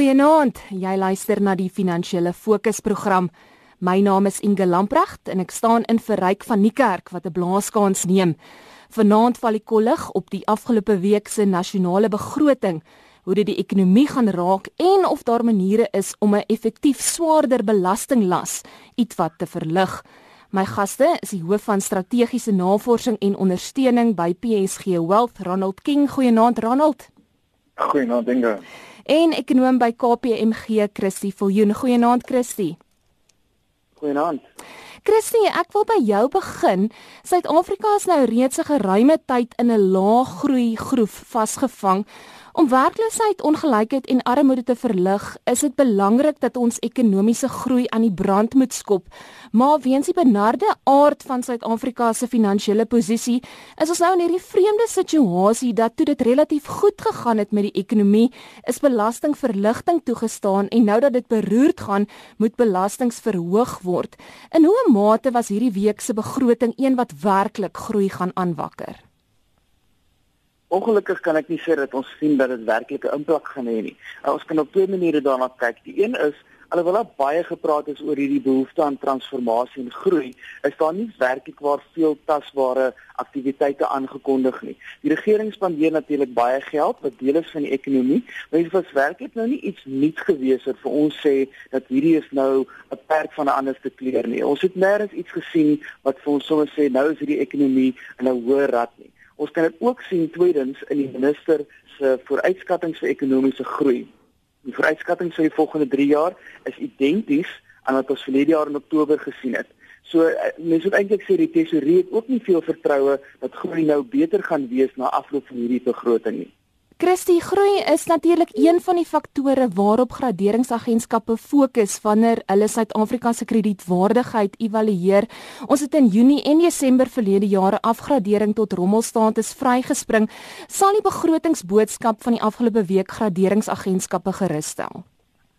Goeienaand. Jy luister na die Finansiële Fokusprogram. My naam is Inge Lamprecht en ek staan in vir Ryk van Niekerk wat 'n blaaskans neem. Vanaand val die kollig op die afgelope week se nasionale begroting, hoe dit die ekonomie gaan raak en of daar maniere is om 'n effektief swaarder belastinglas ietwat te verlig. My gaste is die hoof van strategiese navorsing en ondersteuning by PSG Wealth, Ronald King. Goeienaand Ronald. Goeienaand Inge en ekonom by KPMG Christie Viljoen. Goeienaand Christie. Goeienaand. Christie, ek wil by jou begin. Suid-Afrika is nou reeds 'n geruime tyd in 'n lae groei groef vasgevang. Om werkloosheid, ongelykheid en armoede te verlig, is dit belangrik dat ons ekonomiese groei aan die brand moet skop. Maar weens die benarde aard van Suid-Afrika se finansiële posisie, is ons nou in hierdie vreemde situasie dat toe dit relatief goed gegaan het met die ekonomie, is belastingverligting toegestaan en nou dat dit beroerd gaan, moet belastings verhoog word. In hoe mate was hierdie week se begroting een wat werklik groei gaan aanwakker? Ongelukkig kan ek nie sê dat ons sien dat dit werklik 'n impak gaan hê nie. Nou, ons kan op twee maniere daarna kyk. Die een is alhoewel daar baie gepraat is oor hierdie behoefte aan transformasie en groei, is daar nie werklik waar veel tasbare aktiwiteite aangekondig nie. Die regering spandeer natuurlik baie geld wat deel is van die ekonomie, maar dit was werklik nou nie iets nuuts gewees wat vir ons sê dat hierdie is nou 'n perk van 'n ander te kleur nie. Ons het nêrens iets gesien wat vir ons sommer sê nou is hierdie ekonomie in 'n hoë rad nie. Ons kan dit ook sien tweedens in die minister se vooruitskattinge vir ekonomiese groei. Die vooruitskattinge vir die volgende 3 jaar is identies aan wat ons verlede jaar in Oktober gesien het. So eh, mense moet eintlik sê die tesourier het ook nie veel vertroue dat groei nou beter gaan wees na afloop van hierdie begroting nie. Christie, groei is natuurlik een van die faktore waarop graderingsagentskappe fokus wanneer hulle Suid-Afrika se kredietwaardigheid evalueer. Ons het in Junie en Desember verlede jare afgradering tot rommelstatus vrygespring. Sal die begrotingsboodskap van die afgelope week graderingsagentskappe gerusstel?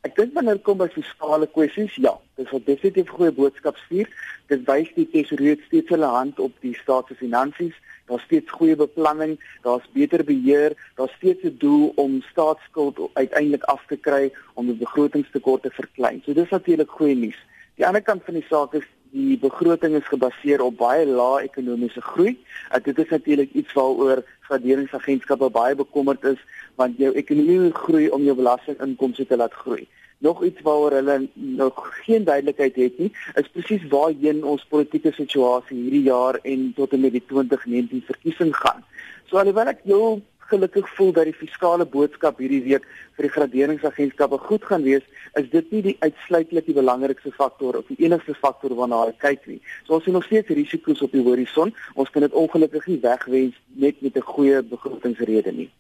Ek dink wanneer kom by fiskale kwessies, ja, dis 'n definitief goeie boodskap stuur. Dit wys die tesourier steeds hulle hand op die staat se finansies daar's steeds goeie beplanning, daar's beter beheer, daar's steeds 'n doel om staatsskuld uiteindelik af te kry om die begrotingstekorte te verklein. So dis natuurlik goeie nuus. Die ander kant van die saak is die begroting is gebaseer op baie lae ekonomiese groei. Uh, dit is natuurlik iets waaroor graderingsagentskappe baie bekommerd is want jou ekonomie groei om jou belastinginkomste te laat groei nog iets waaroor hulle nog geen duidelikheid het nie, is presies waarheen ons politieke situasie hierdie jaar en tot en met die 2019 verkiesing gaan. So alhoewel ek heel gelukkig voel dat die fiskale boodskap hierdie week vir die graderingsagentskappe goed gaan wees, is dit nie die uitsluitlik die belangrikste faktor of die enigste faktor waarna hulle kyk nie. So ons sien nog steeds risiko's op die horison. Ons kan dit ongelukkig nie wegwens net met 'n goeie begrotingsrede nie.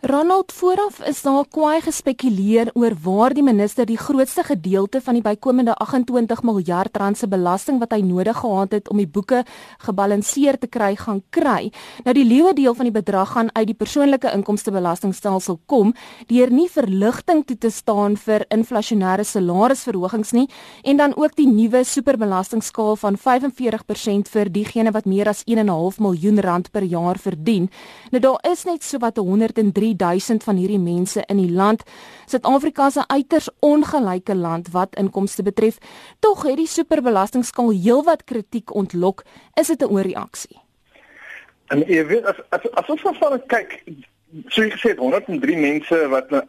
Ronald vooraf is daar kwaai gespekuleer oor waar die minister die grootste gedeelte van die bykomende 28 miljard rand se belasting wat hy nodig gehad het om die boeke gebalanseer te kry gaan kry. Nou die lewe deel van die bedrag gaan uit die persoonlike inkomstebelastingstelsel kom deur nie verligting toe te staan vir inflasionêre salarisverhogings nie en dan ook die nuwe superbelastingskaal van 45% vir diegene wat meer as 1.5 miljoen rand per jaar verdien. Nou daar is net so wat 103 3000 van hierdie mense in die land. Suid-Afrika 'n uiters ongelyke land wat inkomste betref. Tog het die superbelastingskaal heelwat kritiek ontlok. Is dit 'n oorreaksie? En jy weet as as, as ons van kyk, so jy gesê 103 mense wat nou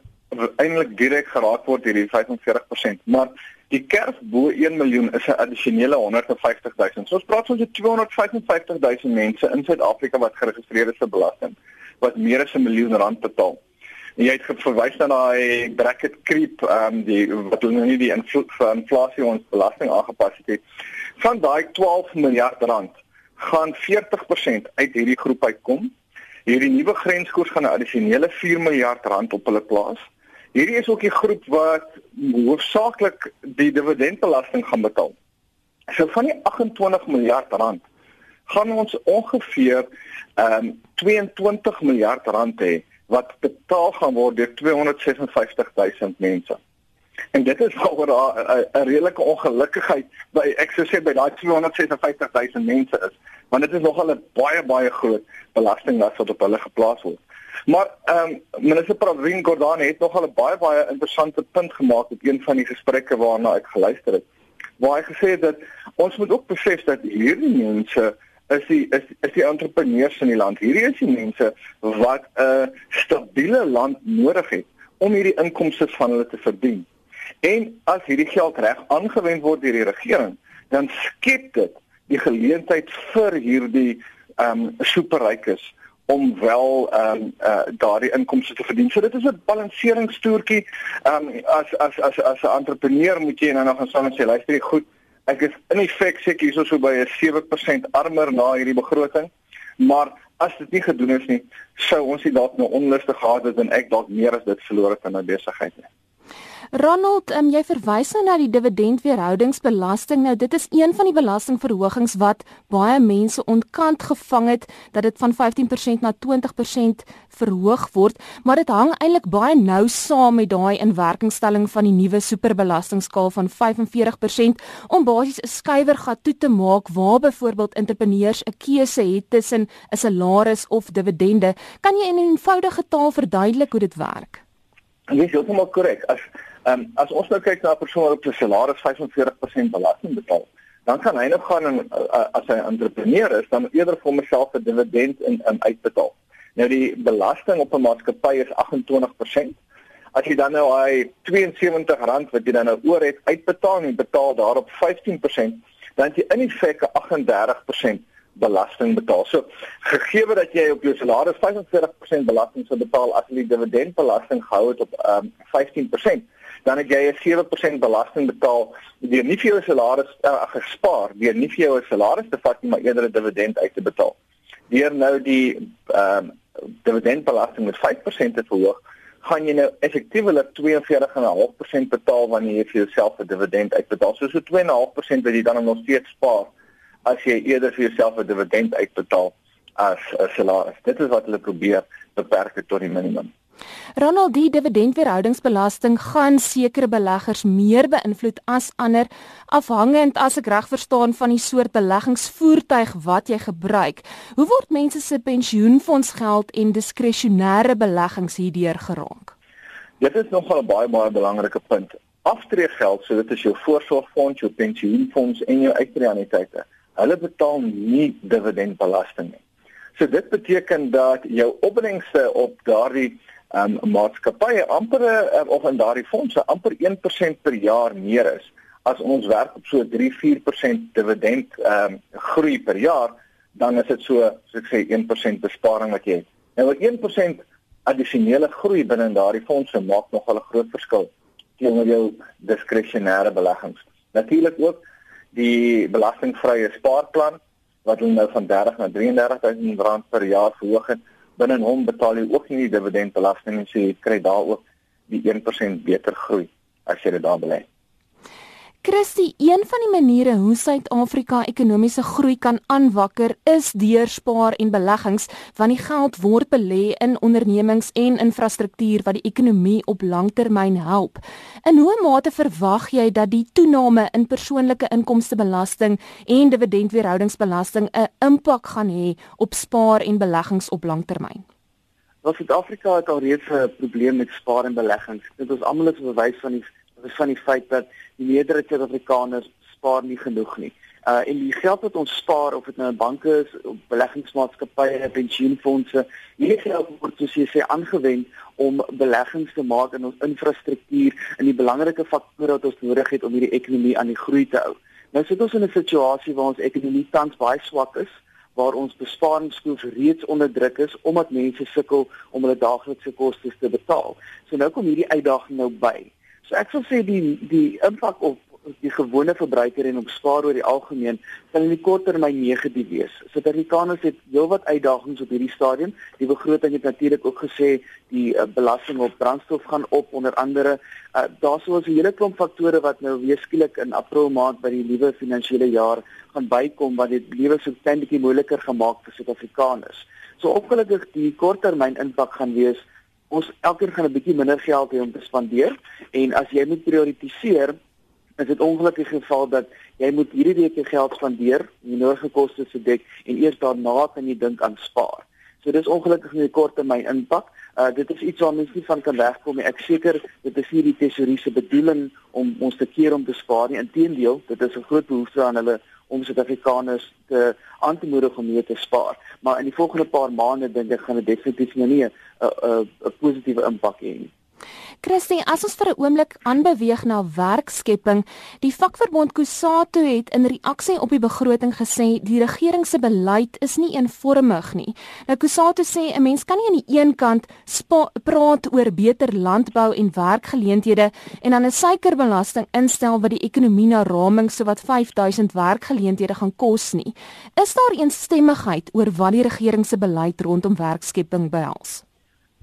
eintlik direk geraak word deur die 45%, maar die kerf bo 1 miljoen is 'n addisionele 150 000. So ons praat van so 255 000 mense in Suid-Afrika wat geregistreer is vir belasting wat meer as 'n miljoen rand betaal. En jy het verwys na daai bracket creep ehm um, die wat hulle nou nie die inflasie ons belasting aangepas het nie. Van daai 12 miljard rand gaan 40% uit hierdie groep uitkom. Hierdie nuwe grenskoers gaan 'n addisionele 4 miljard rand op hulle plaas. Hierdie is ook die groep wat hoofsaaklik die dividendbelasting gaan betaal. So van die 28 miljard rand gaan ons ongeveer ehm um, 22 miljard rand hê wat betaal gaan word deur 256 000 mense. En dit is waaroor 'n redelike ongelukkigheid by ek sou sê by daai 256 000 mense is, want dit is nogal 'n baie baie groot belasting wat op hulle geplaas word. Maar ehm um, minister Pravin Gordhan het nogal 'n baie baie interessante punt gemaak op een van die gesprekke waarna ek geluister het. Waar hy gesê het dat ons moet ook besef dat hierdie mense is die is is die entrepreneurs in die land. Hierdie is die mense wat 'n stabiele land nodig het om hierdie inkomste van hulle te verdien. En as hierdie geld reg aangewend word deur die regering, dan skep dit die geleentheid vir hierdie ehm um, superrykes om wel ehm um, uh, daardie inkomste te verdien. So dit is 'n balanseringstoertjie. Ehm um, as as as as 'n entrepreneur moet jy nou nog gaan staan en sê luister, goed, ek is in effek seker hierso so by 'n 7% armer na hierdie begroting. Maar as dit nie gedoen is nie, sou ons nie dalk nou onlustig gehad het en ek dalk meer as dit verloor het in my besigheid nie. Ronald, um, jy verwys nou na die dividendweerhoudingsbelasting. Nou dit is een van die belastingverhogings wat baie mense ontkant gevang het dat dit van 15% na 20% verhoog word, maar dit hang eintlik baie nou saam met daai inwerkingstelling van die nuwe superbelastingskaal van 45% om basies 'n skuiwergat toe te maak waar byvoorbeeld entrepreneurs 'n keuse het tussen 'n salaris of dividende. Kan jy in 'n eenvoudige taal verduidelik hoe dit werk? Jy is heeltemal korrek. As Ehm um, as ons nou kyk na 'n persoon wat op sy salaris 45% belasting betaal, dan kan hy nog gaan en uh, as hy 'n entrepreneur is, dan eerder vir homself 'n dividend in in uitbetaal. Nou die belasting op 'n maatskappy is 28%. As jy dan nou hy R72 wat jy dan nou oor het uitbetaal en betaal daarop 15%, dan jy in feite 38% belasting betaal. So gegee dat jy op jou salaris 45% belasting sou betaal as jy die dividendbelasting gehou het op um, 15%, dan het jy 'n 7% belasting betaal deur nie vir jou salaris uh, gespaar, deur nie vir jou salaris te vat nie, maar eerder 'n dividend uit te betaal. Deur nou die ehm um, dividendbelasting met 5% te verhoog, gaan jy nou effektiewelik 42,5% betaal wanneer jy vir jouself 'n dividend uitbetaal. So so 2,5% wat jy dan nog steeds spaar as jy eerder vir jouself 'n dividend uitbetaal as 'n salaris. Dit is wat hulle probeer beperk tot die minimum. Ronald, die dividendweerhoudingsbelasting gaan sekere beleggers meer beïnvloed as ander, afhangend as ek reg verstaan van die soort beleggingsvoertuig wat jy gebruik. Hoe word mense se pensioenfondsgeld en diskresionêre beleggings hierdeur geraak? Dit is nogal 'n baie baie belangrike punt. Aftreegeld, so dit is jou voorsorgfonds, jou pensioenfonds en jou uitreaniteite. Hulle betaal nie dividendbelasting nie. So dit beteken dat jou opbrengste op daardie um, maatskappye amper uh, of in daardie fondse amper 1% per jaar meer is as ons werk op so 3-4% dividend um, groei per jaar dan is dit so soos ek sê 1% besparing wat jy het. Nou 1% addisionele groei binne daardie fondse maak nogal 'n groot verskil teenoor jou diskresionêre beleggings. Natuurlik ook die belastingvrye spaarplan wat hulle nou van 30 na 33000 rand per jaar verhoog het binne hom betaal jy ook nie die dividendbelasting en so jy kry daar ook die 1% beter groei as jy dit daar belê. Christie, een van die maniere hoe Suid-Afrika ekonomiese groei kan aanwakker is deur spaar en beleggings, want die geld word belê in ondernemings en infrastruktuur wat die ekonomie op langtermyn help. In hoe mate verwag jy dat die toename in persoonlike inkomstebelasting en dividendweerhoudingsbelasting 'n impak gaan hê op spaar en beleggings op langtermyn? Wel Suid-Afrika het al reeds 'n probleem met spaar en beleggings. Dit is almal 'n bewys van die van die feit dat die meerderheid van Suid-Afrikaners spaar nie genoeg nie. Uh en die geld wat ons spaar of dit nou in banke is, of beleggingsmaatskappye, pensioenfonde, hierdie geld word soos jy sê aangewend om beleggings te maak in ons infrastruktuur en die belangrike faktore wat ons nodig het om hierdie ekonomie aan die groei te hou. Nou sit ons in 'n situasie waar ons ekonomie tans baie swak is waar ons besparingskoers reeds onder druk is omdat mense sukkel om hulle daaglikse kostes te betaal. So nou kom hierdie uitdaging nou by. So ek sal sê die die impak op die gewone verbruiker en op spaar oor die algemeen sal in die kort termyn negatief wees. Suid-Afrikaners het heelwat uitdagings op hierdie stadium. Die begroting het natuurlik ook gesê die uh, belasting op brandstof gaan op onder andere. Uh, daar sou 'n hele klomp faktore wat nou weeskielik in April maand by die nuwe finansiële jaar gaan bykom wat dit lewe so klein bietjie moeiliker gemaak vir Suid-Afrikaners. So opgelukkig die korttermyn impak gaan wees ons elkeen gaan 'n bietjie minder geld hê om te spandeer en as jy moet prioritiseer is dit ongelukkig geval dat jy moet hierdie week jou geld spandeer, jy nodige kostes se dek en eers daarna kan jy dink aan spaar. So dis ongelukkig nie 'n korttermyn impak. Uh dit is iets waar mense nie van kan wegkom nie. Ek seker dit is nie die tesourier se bedoeling om ons te keer om te spaar nie. Inteendeel, dit is 'n groot behoefte aan hulle om Suid-Afrikaners te aan te moedig om meer te spaar. Maar in die volgende paar maande dink ek gaan dit definitief nie 'n 'n 'n positiewe impak hê nie. Christy, as ons vir 'n oomblik aanbeweeg na werkskepping, die vakverbond Kusatu het in reaksie op die begroting gesê die regering se beleid is nie eenvormig nie. Nou Kusatu sê 'n mens kan nie aan die een kant praat oor beter landbou en werkgeleenthede en dan 'n suikerbelasting instel wat die ekonomie na raming so wat 5000 werkgeleenthede gaan kos nie. Is daar eensstemmigheid oor wat die regering se beleid rondom werkskepping behels?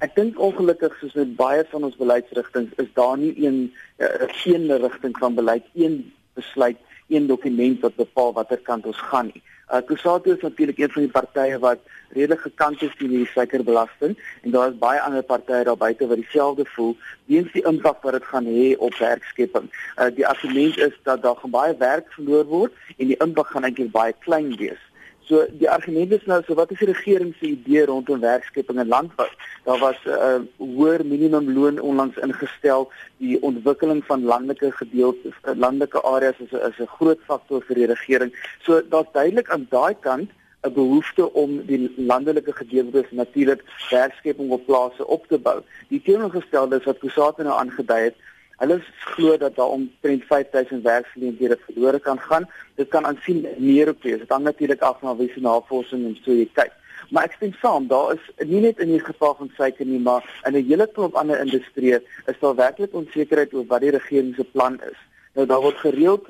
Ek dink ongelukkig soos met baie van ons beleidsrigtinge is daar nie een uh, geen rigting van beleid, een besluit, een dokument wat bepaal watter kant ons gaan nie. Uh Kusatu is natuurlik een van die partye wat redelik gekant is teen die suikerbelasting en daar is baie ander partye daar buite wat dieselfde voel weens die impak wat dit gaan hê op werkskepping. Uh die argument is dat daar gaan baie werk verloor word en die impak gaan eintlik baie klein wees. So die argument is nou so wat is die regering se idee rondom werkskepping in landbou? Daar was 'n uh, hoër minimumloon onlangs ingestel. Die ontwikkeling van landelike gedeeltes, uh, landelike areas is 'n is 'n groot faktor vir die regering. So daar's duidelik aan daai kant 'n behoefte om die landelike gedeeltes natuurlik werkskepping op plase op te bou. Die teenoorgestelde is wat Kusate nou aangedui het, Hulle glo dat daar omtrent 5000 werksgeleenthede verlore kan gaan. Dit kan aansien meer op wees. Dit hang natuurlik af van wie se navorsing en so jy kyk. Maar ek stem saam, daar is nie net in die geval van suiker nie, maar in 'n hele klomp ander industrieë is daar werklik onsekerheid oor wat die regering se plan is. Nou daar word gereeld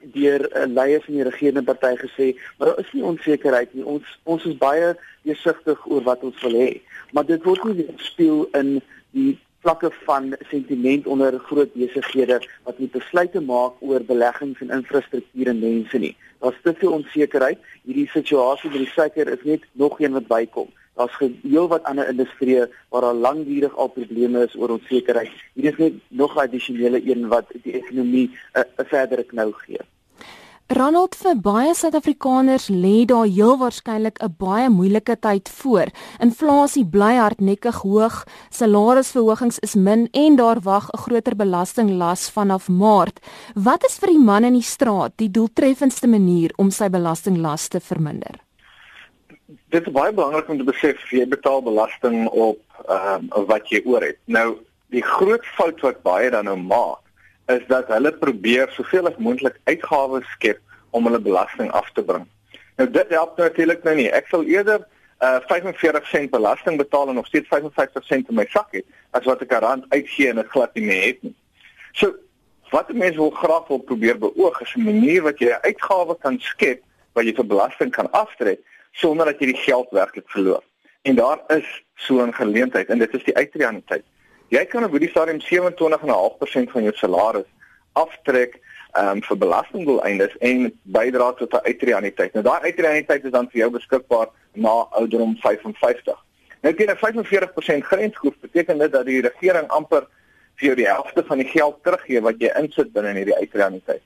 deur 'n uh, leier van die regerende party gesê, maar daar is nie onsekerheid nie. Ons ons is baie deursigtig oor wat ons wil hê. Maar dit word nie speel in die vlakke van sentiment onder groot besighede wat moet besluite maak oor beleggings en infrastruktuur en mense nie. Daar's te veel onsekerheid. Hierdie situasie met die suiker is net nog een wat bykom. Daar's heel wat ander industrieë waar daar lankdurig al probleme is oor onsekerheid. Hier is net nog 'n addisionele een wat die ekonomie 'n verdere knou gee. Ronald vir baie Suid-Afrikaners lê daar heel waarskynlik 'n baie moeilike tyd voor. Inflasie bly hardnekkig hoog, salarisverhogings is min en daar wag 'n groter belastinglas vanaf Maart. Wat is vir die man in die straat die doeltreffendste manier om sy belastinglas te verminder? Dit is baie belangrik om te besef jy betaal belasting op ehm uh, wat jy oor het. Nou, die groot fout wat baie dan nou maak is dat hulle probeer soveel as moontlik uitgawes skep om hulle belasting af te bring. Nou dit help natuurlik nou nie. Ek sal eerder uh 45 sent belasting betaal en nog steeds 55 sent in my sak hê as wat ek 'n rand uitgee en dit glad nie meer het nie. So wat mense wil graag wil probeer beoog is 'n manier wat jy 'n uitgawe kan skep wat jy vir belasting kan aftrek sonder dat jy die geld werklik verloor. En daar is so 'n geleentheid en dit is die uitreaniteit. Jy kan op hierdie stadium 27.5% van jou salaris aftrek um, vir belastingdoeleindes en bydra tot 'n uitreaniteit. Nou daai uitreaniteit is dan vir jou beskikbaar na ouderdom 55. Nou teen 'n 45% grensgroep beteken dit dat die regering amper vir jou die helfte van die geld teruggee wat jy insit binne hierdie uitreaniteit.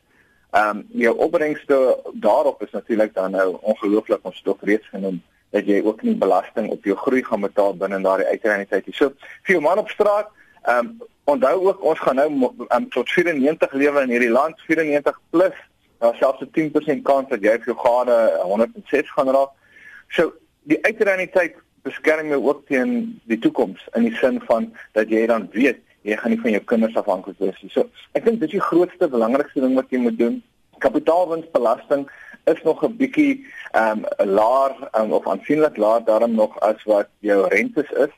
Ehm um, jou opbrengste daarop is natuurlik dan nou ongelooflik ons het ook reeds genoem dat jy ook nie belasting op jou groei gaan betaal binne daardie uitreuniteit nie. So vir jou man op straat, ehm um, onthou ook ons gaan nou um, tot 94 lewe in hierdie land, 94 plus. Daar selfs 'n 10% kans dat jy vir jou gade 106 gaan raak. So die uitreuniteit beskerm jou ook teen die toekoms in die sin van dat jy dan weet jy gaan nie van jou kinders afhanklik wees nie. So ek dink dit is die grootste belangrikste ding wat jy moet doen. Kapitaalwinstbelasting is nog 'n bietjie ehm um, laer um, of aansienlik laer daarom nog as wat jou rentes is.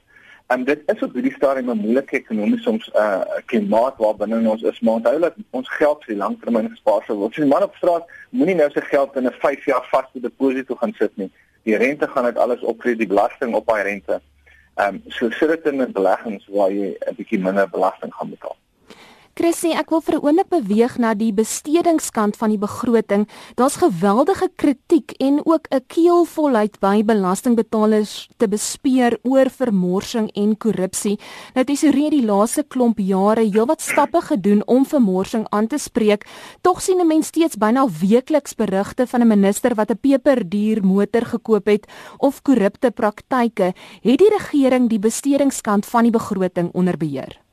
En um, dit is op hierdie stadium 'n moeilike ekonomiese soms 'n uh, klimaat waarbinne ons is, maar onthou dat ons geld vir die langtermyn gespaar sou word. So die man op straat moenie nou sy geld in 'n 5 jaar vaste deposito gaan sit nie. Die rente gaan uit alles op vir die belasting op daai rente. Ehm um, so sit dit in beleggings waar jy 'n bietjie minder belasting gaan betaal. Chrissy, ek wil vir 'n oomblik beweeg na die bestedingskant van die begroting. Daar's geweldige kritiek en ook 'n keelvolheid by belastingbetalers te bespeer oor vermorsing en korrupsie. Nou tesorie die laaste klomp jare heelwat stappe gedoen om vermorsing aan te spreek. Tog sien 'n mens steeds byna weekliks berigte van 'n minister wat 'n peperduur motor gekoop het of korrupte praktyke. Het die regering die bestedingskant van die begroting onder beheer?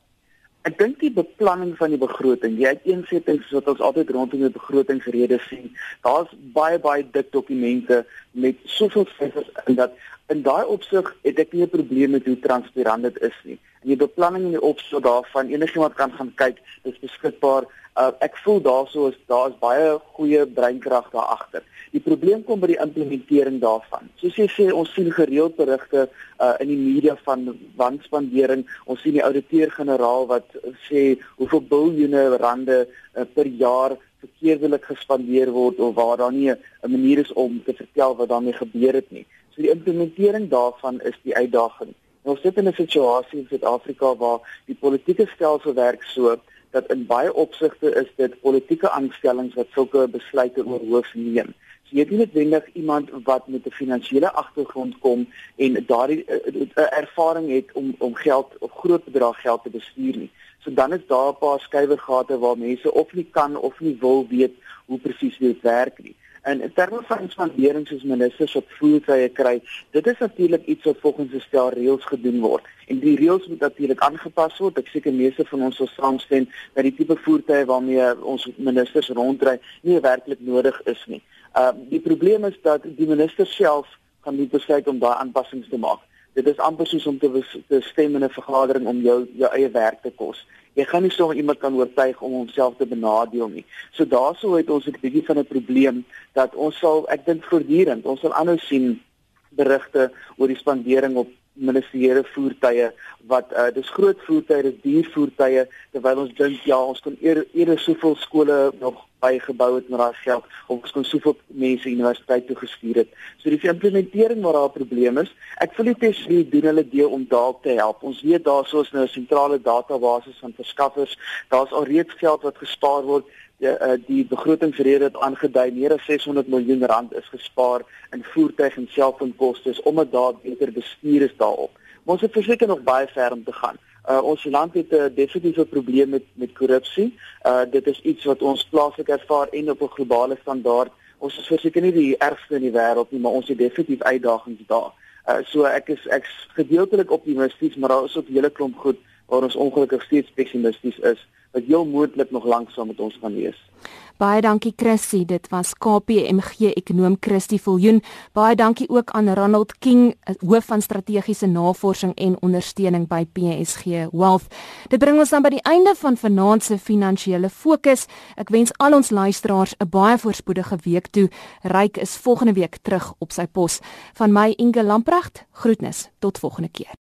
Ek dink die beplanning van die begroting, die uiteensettings wat ons altyd rondom die begrotingsredes sien, daar's baie baie dik dokumente met soveel syfers in dat in daai opsig het ek nie 'n probleem met hoe transparant dit is nie. En die beplanning en die opstel daarvan, enigiemand kan gaan kyk, dis beskikbaar. Uh, ek voel daarso is daar's baie goeie breinkrag daar agter. Die probleem kom by die implementering daarvan. Soos jy sê, ons sien gereeld berigte uh, in die media van wanspandering. Ons sien die ouditeur-generaal wat sê hoeveel biljoene rande uh, per jaar verkeerdelik gespandeer word of waar daar nie 'n manier is om te vertel wat daarmee gebeur het nie. So die implementering daarvan is die uitdaging. Nou sit in 'n situasie in Suid-Afrika waar die politieke stelsel werk so dat in baie opsigte is dit politieke aanstellings wat sulke besluite oor hoof neem jy het nie noodwendig iemand wat met 'n finansiële agtergrond kom en daardie uh, uh, ervaring het om om geld of groot bedrag geld te bestuur nie. So dan is daar 'n paar skuiwergate waar mense of nie kan of nie wil weet hoe presies dit werk nie. En in terme van spandering soos ministers op voertuie kry, dit is natuurlik iets wat volgens 'n stel reëls gedoen word. En die reëls moet natuurlik aangepas word. Ek seker meeste van ons sal saamstem dat die tipe voertuie waarmee ons ministers rondry nie werklik nodig is nie. Ehm uh, die probleem is dat die minister self gaan nie besluit om daai aanpassings te maak. Dit is amper soos om te, te stem in 'n vergadering om jou jou eie werk te kos. Jy gaan nie sommer iemand kan oortuig om homself te benadeel nie. So daaroor het ons 'n bietjie van 'n probleem dat ons sal ek dink voortdurend ons sal aanhou sien berigte oor die spandering op ministeriële voertuie wat uh, dis groot voertuie, dis duur voertuie terwyl ons dink ja, ons kan eerder eer soveel skole nog bygebou het met daai geld of ons kon soveel mense universiteit toe gestuur het. So die implementering waar daar 'n probleem is, ek voel dit is nie doen hulle deel om dalk te help. Ons weet daarsoos nou 'n sentrale database van verskaffers, daar's al reeds geld wat gespaar word. Die, uh, die begrotingsrede het aangedui meer as 600 miljoen rand is gespaar in voertuig en selfoonkoste omdat daar beter bestuur is daarop. Maar ons het verseker nog baie ver om te gaan. Uh, ons land het 'n uh, definitiewe probleem met met korrupsie. Uh dit is iets wat ons plaaslik ervaar en op 'n globale standaard. Ons is verseker nie die ergste in die wêreld nie, maar ons het definitief uitdagings daar. Uh so ek is ek's gedeeltelik optimisties, maar daar is ook 'n hele klomp goed waar ons ongelukkig steeds pessimisties is wat heel moontlik nog lank saam met ons gaan wees. Baie dankie Chrissy, dit was KPMG ekonom Christie Viljoen. Baie dankie ook aan Ronald King, hoof van strategiese navorsing en ondersteuning by PSG Wealth. Dit bring ons dan by die einde van vanaand se finansiële fokus. Ek wens al ons luisteraars 'n baie voorspoedige week toe. Ryk is volgende week terug op sy pos. Van my Inge Lamprecht, groetnis. Tot volgende keer.